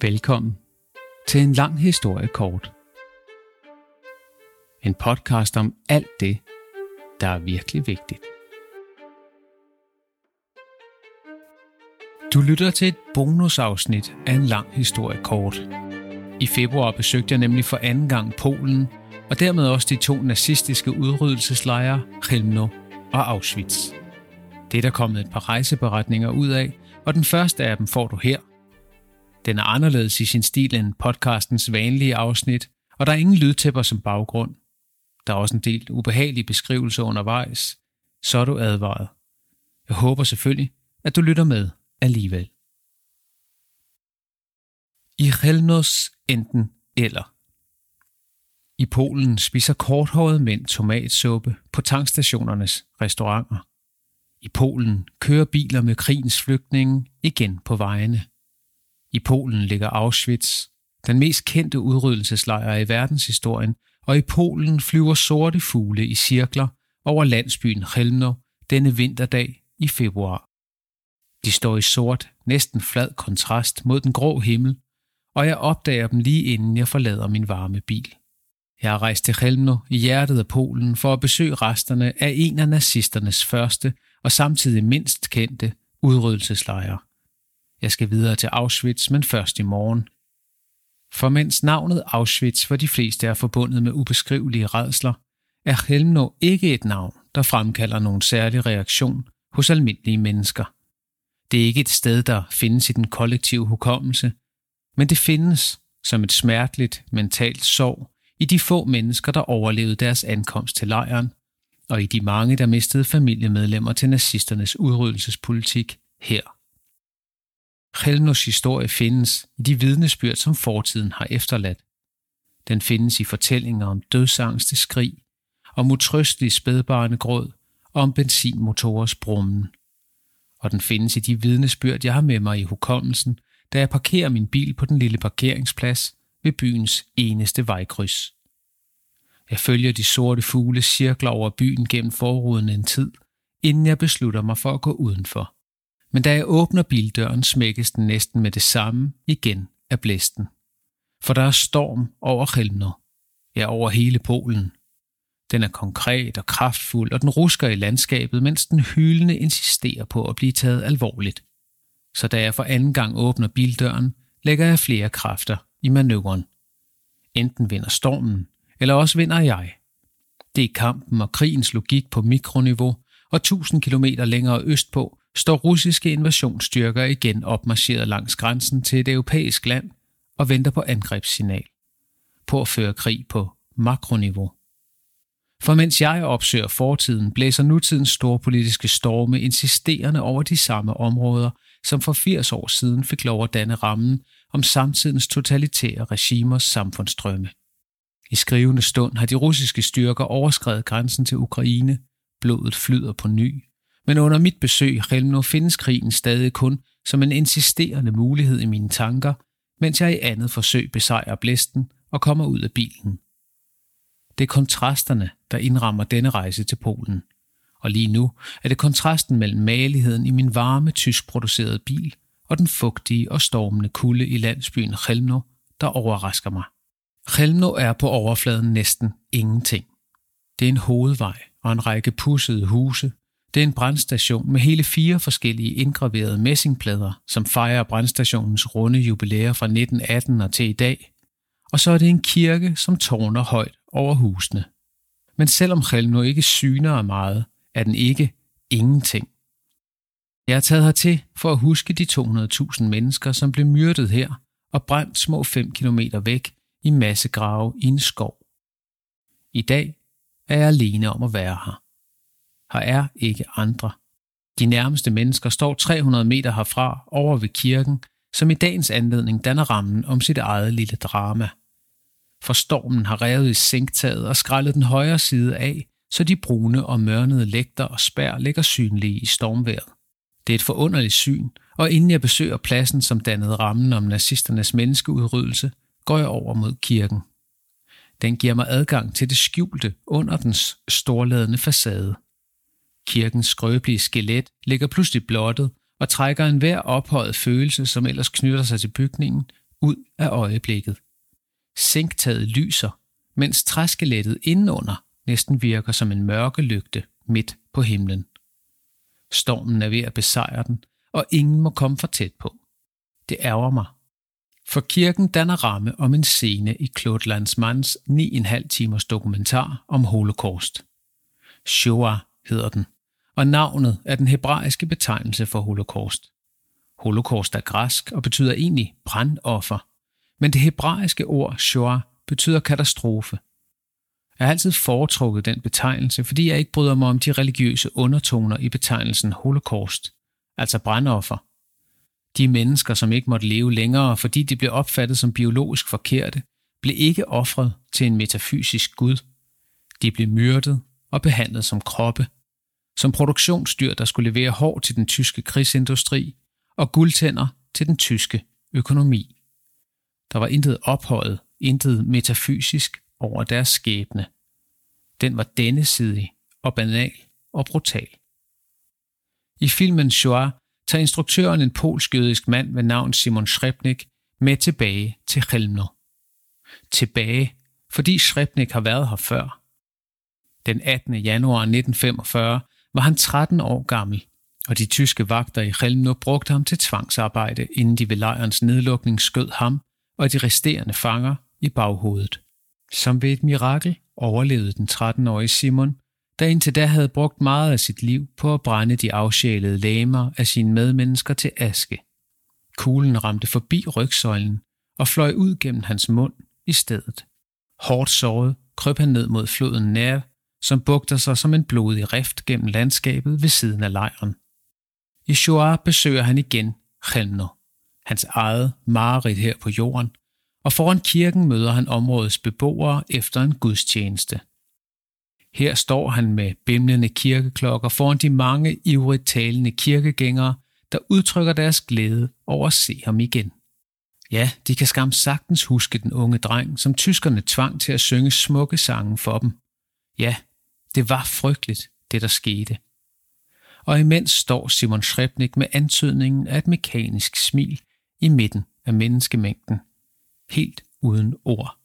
Velkommen til en lang historie kort. En podcast om alt det, der er virkelig vigtigt. Du lytter til et bonusafsnit af en lang historie kort. I februar besøgte jeg nemlig for anden gang Polen, og dermed også de to nazistiske udryddelseslejre Chelmno og Auschwitz. Det er der kommet et par rejseberetninger ud af, og den første af dem får du her – den er anderledes i sin stil end podcastens vanlige afsnit, og der er ingen lydtæpper som baggrund. Der er også en del ubehagelige beskrivelser undervejs, så er du advaret. Jeg håber selvfølgelig, at du lytter med alligevel. I Helnos enten eller. I Polen spiser korthårede mænd tomatsuppe på tankstationernes restauranter. I Polen kører biler med krigens flygtninge igen på vejene. I Polen ligger Auschwitz, den mest kendte udryddelseslejr i verdenshistorien, og i Polen flyver sorte fugle i cirkler over landsbyen Chelmno denne vinterdag i februar. De står i sort, næsten flad kontrast mod den grå himmel, og jeg opdager dem lige inden jeg forlader min varme bil. Jeg har rejst til Chelmno i hjertet af Polen for at besøge resterne af en af nazisternes første og samtidig mindst kendte udryddelseslejre. Jeg skal videre til Auschwitz, men først i morgen. For mens navnet Auschwitz for de fleste er forbundet med ubeskrivelige redsler, er Helmno ikke et navn, der fremkalder nogen særlig reaktion hos almindelige mennesker. Det er ikke et sted, der findes i den kollektive hukommelse, men det findes som et smerteligt mentalt sorg i de få mennesker, der overlevede deres ankomst til lejren, og i de mange, der mistede familiemedlemmer til nazisternes udryddelsespolitik her. Helnos historie findes i de vidnesbyrd, som fortiden har efterladt. Den findes i fortællinger om dødsangste skrig, om utrøstelig spædbarne gråd og om benzinmotorers brummen. Og den findes i de vidnesbyrd, jeg har med mig i hukommelsen, da jeg parkerer min bil på den lille parkeringsplads ved byens eneste vejkryds. Jeg følger de sorte fugle cirkler over byen gennem forruden en tid, inden jeg beslutter mig for at gå udenfor men da jeg åbner bildøren, smækkes den næsten med det samme igen af blæsten. For der er storm over Helmner, ja over hele Polen. Den er konkret og kraftfuld, og den rusker i landskabet, mens den hylende insisterer på at blive taget alvorligt. Så da jeg for anden gang åbner bildøren, lægger jeg flere kræfter i manøvren. Enten vinder stormen, eller også vinder jeg. Det er kampen og krigens logik på mikroniveau, og 1000 km længere østpå står russiske invasionsstyrker igen opmarcheret langs grænsen til et europæisk land og venter på angrebssignal. På at føre krig på makroniveau. For mens jeg opsøger fortiden, blæser nutidens storpolitiske storme insisterende over de samme områder, som for 80 år siden fik lov at danne rammen om samtidens totalitære regimers samfundsstrømme. I skrivende stund har de russiske styrker overskrevet grænsen til Ukraine, blodet flyder på ny, men under mit besøg i Helmno findes krigen stadig kun som en insisterende mulighed i mine tanker, mens jeg i andet forsøg besejrer blæsten og kommer ud af bilen. Det er kontrasterne, der indrammer denne rejse til Polen. Og lige nu er det kontrasten mellem maligheden i min varme, tyskproducerede bil og den fugtige og stormende kulde i landsbyen Helmno, der overrasker mig. Helmno er på overfladen næsten ingenting. Det er en hovedvej og en række pussede huse, det er en brandstation med hele fire forskellige indgraverede messingplader, som fejrer brandstationens runde jubilæer fra 1918 og til i dag. Og så er det en kirke, som tårner højt over husene. Men selvom nu ikke syner af meget, er den ikke ingenting. Jeg er taget hertil for at huske de 200.000 mennesker, som blev myrdet her og brændt små 5 km væk i massegrave i en skov. I dag er jeg alene om at være her. Her er ikke andre. De nærmeste mennesker står 300 meter herfra over ved kirken, som i dagens anledning danner rammen om sit eget lille drama. For stormen har revet i sinktaget og skrællet den højre side af, så de brune og mørnede lægter og spær ligger synlige i stormværet. Det er et forunderligt syn, og inden jeg besøger pladsen, som dannede rammen om nazisternes menneskeudryddelse, går jeg over mod kirken. Den giver mig adgang til det skjulte under dens storladende facade. Kirkens skrøbelige skelet ligger pludselig blottet og trækker en hver ophøjet følelse, som ellers knytter sig til bygningen, ud af øjeblikket. Sænktaget lyser, mens træskelettet indenunder næsten virker som en mørke lygte midt på himlen. Stormen er ved at besejre den, og ingen må komme for tæt på. Det ærger mig. For kirken danner ramme om en scene i Claude Lanzmanns 9,5 timers dokumentar om holocaust. Shoah hedder den, og navnet er den hebraiske betegnelse for holocaust. Holocaust er græsk og betyder egentlig brandoffer, men det hebraiske ord Shoah betyder katastrofe. Jeg har altid foretrukket den betegnelse, fordi jeg ikke bryder mig om de religiøse undertoner i betegnelsen holocaust, altså brandoffer. De mennesker, som ikke måtte leve længere, fordi de blev opfattet som biologisk forkerte, blev ikke ofret til en metafysisk gud. De blev myrdet og behandlet som kroppe, som produktionsdyr, der skulle levere hår til den tyske krigsindustri og guldtænder til den tyske økonomi. Der var intet ophøjet, intet metafysisk over deres skæbne. Den var dennesidig og banal og brutal. I filmen Shoah tager instruktøren en polsk-jødisk mand ved navn Simon Srebnik med tilbage til Chelmno. Tilbage, fordi Srebnik har været her før. Den 18. januar 1945 var han 13 år gammel, og de tyske vagter i Chelmno brugte ham til tvangsarbejde, inden de ved lejrens nedlukning skød ham og de resterende fanger i baghovedet. Som ved et mirakel overlevede den 13-årige Simon, der indtil da havde brugt meget af sit liv på at brænde de afsjælede læmer af sine medmennesker til aske. Kuglen ramte forbi rygsøjlen og fløj ud gennem hans mund i stedet. Hårdt såret krøb han ned mod floden Nerv, som bugter sig som en blodig rift gennem landskabet ved siden af lejren. I Shoah besøger han igen Chelno, hans eget mareridt her på jorden, og foran kirken møder han områdets beboere efter en gudstjeneste. Her står han med bimlende kirkeklokker foran de mange ivrigt talende kirkegængere, der udtrykker deres glæde over at se ham igen. Ja, de kan skam sagtens huske den unge dreng, som tyskerne tvang til at synge smukke sange for dem. Ja, det var frygteligt, det der skete. Og imens står Simon Schrebnik med antydningen af et mekanisk smil i midten af menneskemængden, helt uden ord.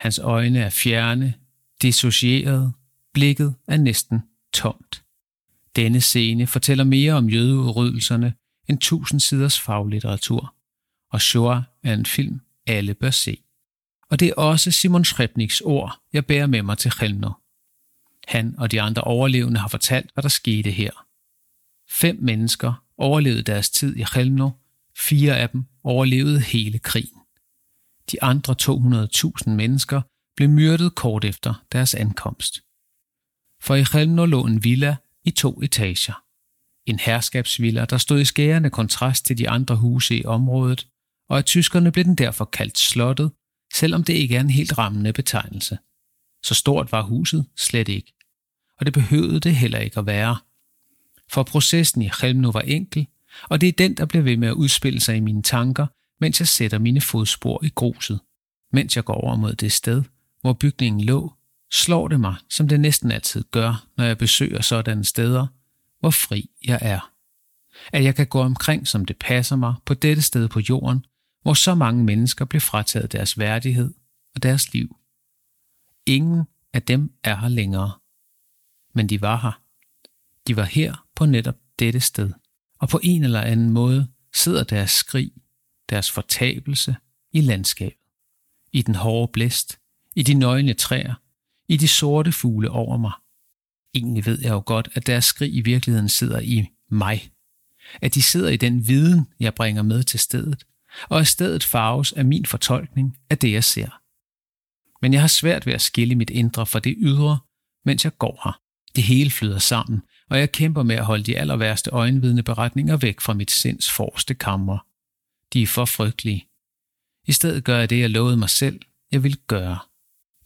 Hans øjne er fjerne, dissocierede, blikket er næsten tomt. Denne scene fortæller mere om jødeudryddelserne end tusind siders faglitteratur, og Shoah er en film, alle bør se. Og det er også Simon Schrebniks ord, jeg bærer med mig til Helmner. Han og de andre overlevende har fortalt, hvad der skete her. Fem mennesker overlevede deres tid i Chelmno, fire af dem overlevede hele krigen. De andre 200.000 mennesker blev myrdet kort efter deres ankomst. For i Chelmno lå en villa i to etager. En herskabsvilla, der stod i skærende kontrast til de andre huse i området, og af tyskerne blev den derfor kaldt slottet, selvom det ikke er en helt rammende betegnelse. Så stort var huset slet ikke. Og det behøvede det heller ikke at være. For processen i Helmno var enkel, og det er den, der bliver ved med at udspille sig i mine tanker, mens jeg sætter mine fodspor i gruset. Mens jeg går over mod det sted, hvor bygningen lå, slår det mig, som det næsten altid gør, når jeg besøger sådanne steder, hvor fri jeg er. At jeg kan gå omkring, som det passer mig, på dette sted på jorden, hvor så mange mennesker blev frataget deres værdighed og deres liv. Ingen af dem er her længere. Men de var her. De var her på netop dette sted. Og på en eller anden måde sidder deres skrig, deres fortabelse i landskabet. I den hårde blæst, i de nøgne træer, i de sorte fugle over mig. Egentlig ved jeg jo godt, at deres skrig i virkeligheden sidder i mig. At de sidder i den viden, jeg bringer med til stedet, og at stedet farves af min fortolkning af det, jeg ser. Men jeg har svært ved at skille mit indre fra det ydre, mens jeg går her. Det hele flyder sammen, og jeg kæmper med at holde de aller værste øjenvidende beretninger væk fra mit sinds forreste kammer. De er for frygtelige. I stedet gør jeg det, jeg lovede mig selv, jeg vil gøre.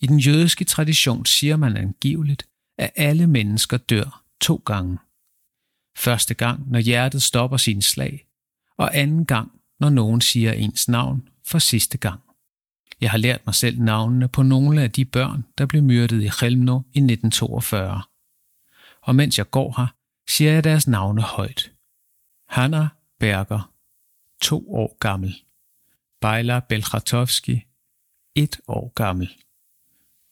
I den jødiske tradition siger man angiveligt, at alle mennesker dør to gange. Første gang, når hjertet stopper sin slag, og anden gang, når nogen siger ens navn for sidste gang. Jeg har lært mig selv navnene på nogle af de børn, der blev myrdet i Chelmno i 1942. Og mens jeg går her, siger jeg deres navne højt. Hanna Berger, to år gammel. Bejla Belkhatovski, et år gammel.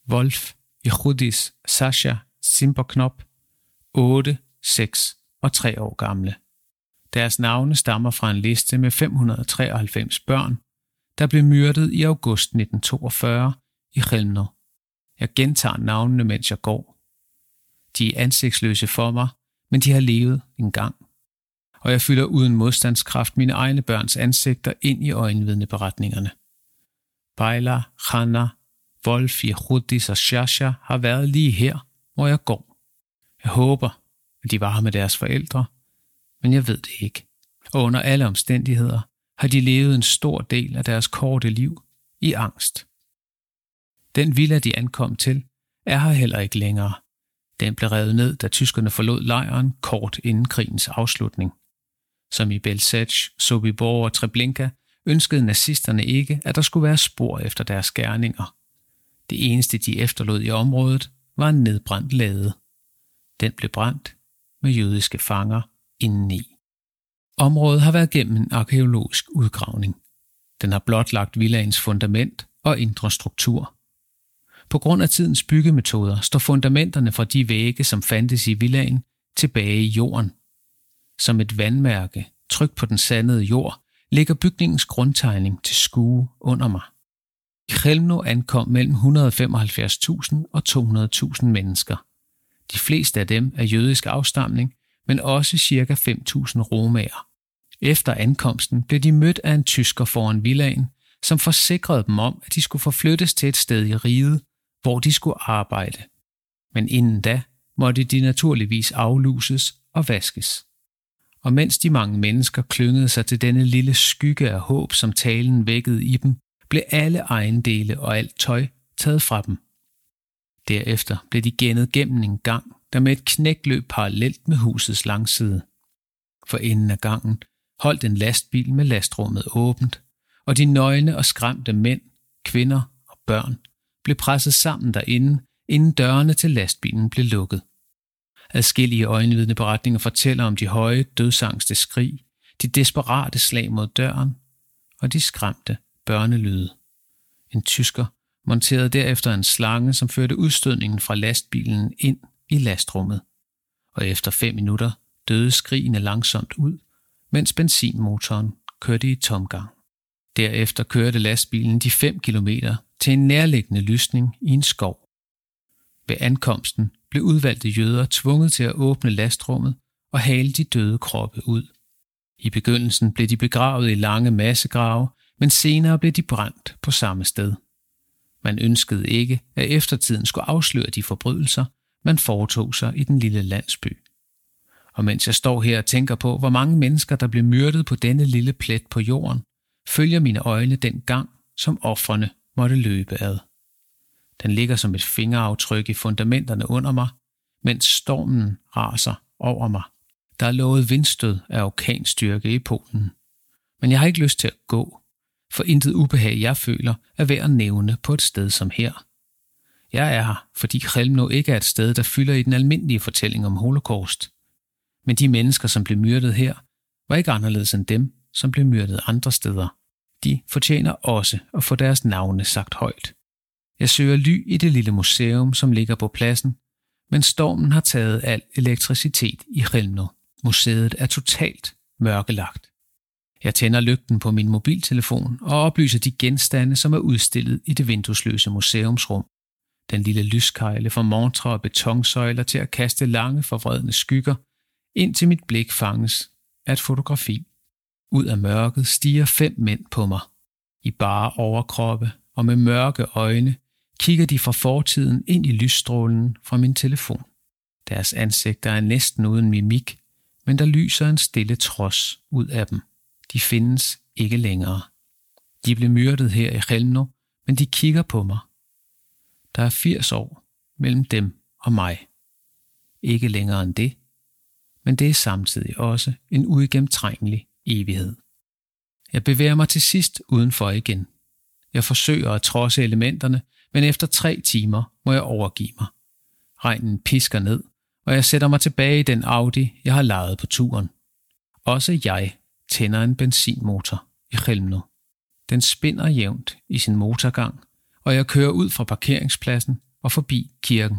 Wolf Jehudis Sasha Simperknop, 8, 6 og 3 år gamle. Deres navne stammer fra en liste med 593 børn, der blev myrdet i august 1942 i Chelmno. Jeg gentager navnene, mens jeg går. De er ansigtsløse for mig, men de har levet en gang. Og jeg fylder uden modstandskraft mine egne børns ansigter ind i øjenvidneberetningerne. Bejla, Hanna, Wolf, Yehudis og Shasha har været lige her, hvor jeg går. Jeg håber, at de var her med deres forældre, men jeg ved det ikke. Og under alle omstændigheder har de levet en stor del af deres korte liv i angst. Den villa, de ankom til, er her heller ikke længere. Den blev revet ned, da tyskerne forlod lejren kort inden krigens afslutning. Som i Belzec, Sobibor og Treblinka ønskede nazisterne ikke, at der skulle være spor efter deres gerninger. Det eneste, de efterlod i området, var en nedbrændt lade. Den blev brændt med jødiske fanger indeni. Området har været gennem en arkeologisk udgravning. Den har blotlagt villagens fundament og indre struktur. På grund af tidens byggemetoder står fundamenterne fra de vægge, som fandtes i villagen, tilbage i jorden. Som et vandmærke, tryk på den sandede jord, ligger bygningens grundtegning til skue under mig. I ankom mellem 175.000 og 200.000 mennesker. De fleste af dem er jødisk afstamning, men også ca. 5.000 romager. Efter ankomsten blev de mødt af en tysker foran villaen, som forsikrede dem om, at de skulle forflyttes til et sted i riget, hvor de skulle arbejde. Men inden da måtte de naturligvis afluses og vaskes. Og mens de mange mennesker klyngede sig til denne lille skygge af håb, som talen vækkede i dem, blev alle ejendele og alt tøj taget fra dem. Derefter blev de gennet gennem en gang, der med et knæk løb parallelt med husets langside. For enden af gangen holdt en lastbil med lastrummet åbent, og de nøgne og skræmte mænd, kvinder og børn blev presset sammen derinde, inden dørene til lastbilen blev lukket. Adskillige øjenvidende beretninger fortæller om de høje, dødsangste skrig, de desperate slag mod døren og de skræmte børnelyde. En tysker monterede derefter en slange, som førte udstødningen fra lastbilen ind i lastrummet, og efter fem minutter døde skrigene langsomt ud, mens benzinmotoren kørte i tomgang. Derefter kørte lastbilen de 5 km til en nærliggende lysning i en skov. Ved ankomsten blev udvalgte jøder tvunget til at åbne lastrummet og hale de døde kroppe ud. I begyndelsen blev de begravet i lange massegrave, men senere blev de brændt på samme sted. Man ønskede ikke, at eftertiden skulle afsløre de forbrydelser, man foretog sig i den lille landsby. Og mens jeg står her og tænker på, hvor mange mennesker, der blev myrdet på denne lille plet på jorden, følger mine øjne den gang, som offrene måtte løbe ad. Den ligger som et fingeraftryk i fundamenterne under mig, mens stormen raser over mig. Der er lovet vindstød af orkanstyrke i Polen. Men jeg har ikke lyst til at gå, for intet ubehag jeg føler er værd at nævne på et sted som her. Jeg er her, fordi Chelmno ikke er et sted, der fylder i den almindelige fortælling om holocaust. Men de mennesker, som blev myrdet her, var ikke anderledes end dem, som blev myrdet andre steder. De fortjener også at få deres navne sagt højt. Jeg søger ly i det lille museum, som ligger på pladsen, men stormen har taget al elektricitet i Chelmno. Museet er totalt mørkelagt. Jeg tænder lygten på min mobiltelefon og oplyser de genstande, som er udstillet i det vinduesløse museumsrum. Den lille lyskejle fra montre og betonsøjler til at kaste lange forvredne skygger, indtil mit blik fanges af et fotografi. Ud af mørket stiger fem mænd på mig. I bare overkroppe og med mørke øjne kigger de fra fortiden ind i lysstrålen fra min telefon. Deres ansigter er næsten uden mimik, men der lyser en stille trods ud af dem. De findes ikke længere. De blev myrdet her i Helmno, men de kigger på mig. Der er 80 år mellem dem og mig. Ikke længere end det, men det er samtidig også en uigennemtrængelig evighed. Jeg bevæger mig til sidst udenfor igen. Jeg forsøger at trodse elementerne, men efter tre timer må jeg overgive mig. Regnen pisker ned, og jeg sætter mig tilbage i den Audi, jeg har lejet på turen. Også jeg tænder en benzinmotor i Helmno. Den spinder jævnt i sin motorgang, og jeg kører ud fra parkeringspladsen og forbi kirken.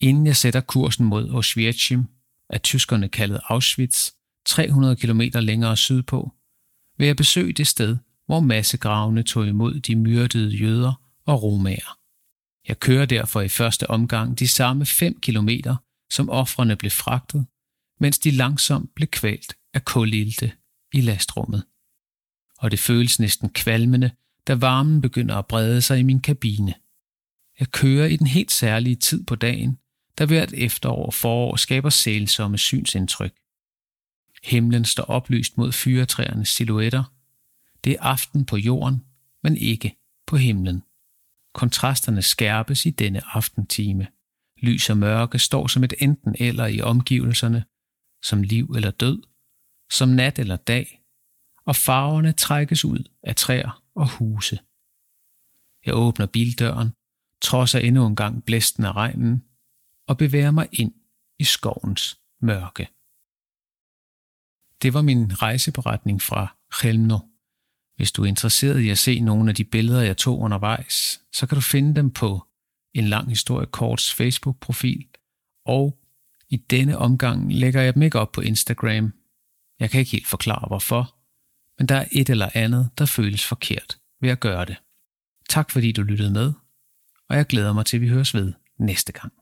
Inden jeg sætter kursen mod Auschwitzim, af tyskerne kaldet Auschwitz, 300 km længere sydpå, vil jeg besøge det sted, hvor massegravene tog imod de myrdede jøder og romager. Jeg kører derfor i første omgang de samme 5 kilometer, som offrene blev fragtet, mens de langsomt blev kvalt af kulilte i lastrummet. Og det føles næsten kvalmende, da varmen begynder at brede sig i min kabine. Jeg kører i den helt særlige tid på dagen, der hvert efterår og forår skaber sælsomme synsindtryk. Himlen står oplyst mod fyretræernes silhuetter. Det er aften på jorden, men ikke på himlen. Kontrasterne skærpes i denne aftentime. Lys og mørke står som et enten eller i omgivelserne, som liv eller død, som nat eller dag, og farverne trækkes ud af træer og huse. Jeg åbner bildøren, trodser endnu en gang blæsten af regnen, og bevæger mig ind i skovens mørke. Det var min rejseberetning fra Chelmno. Hvis du er interesseret i at se nogle af de billeder, jeg tog undervejs, så kan du finde dem på en lang historie korts Facebook-profil, og i denne omgang lægger jeg dem ikke op på Instagram. Jeg kan ikke helt forklare hvorfor, men der er et eller andet, der føles forkert ved at gøre det. Tak fordi du lyttede med, og jeg glæder mig til, at vi høres ved næste gang.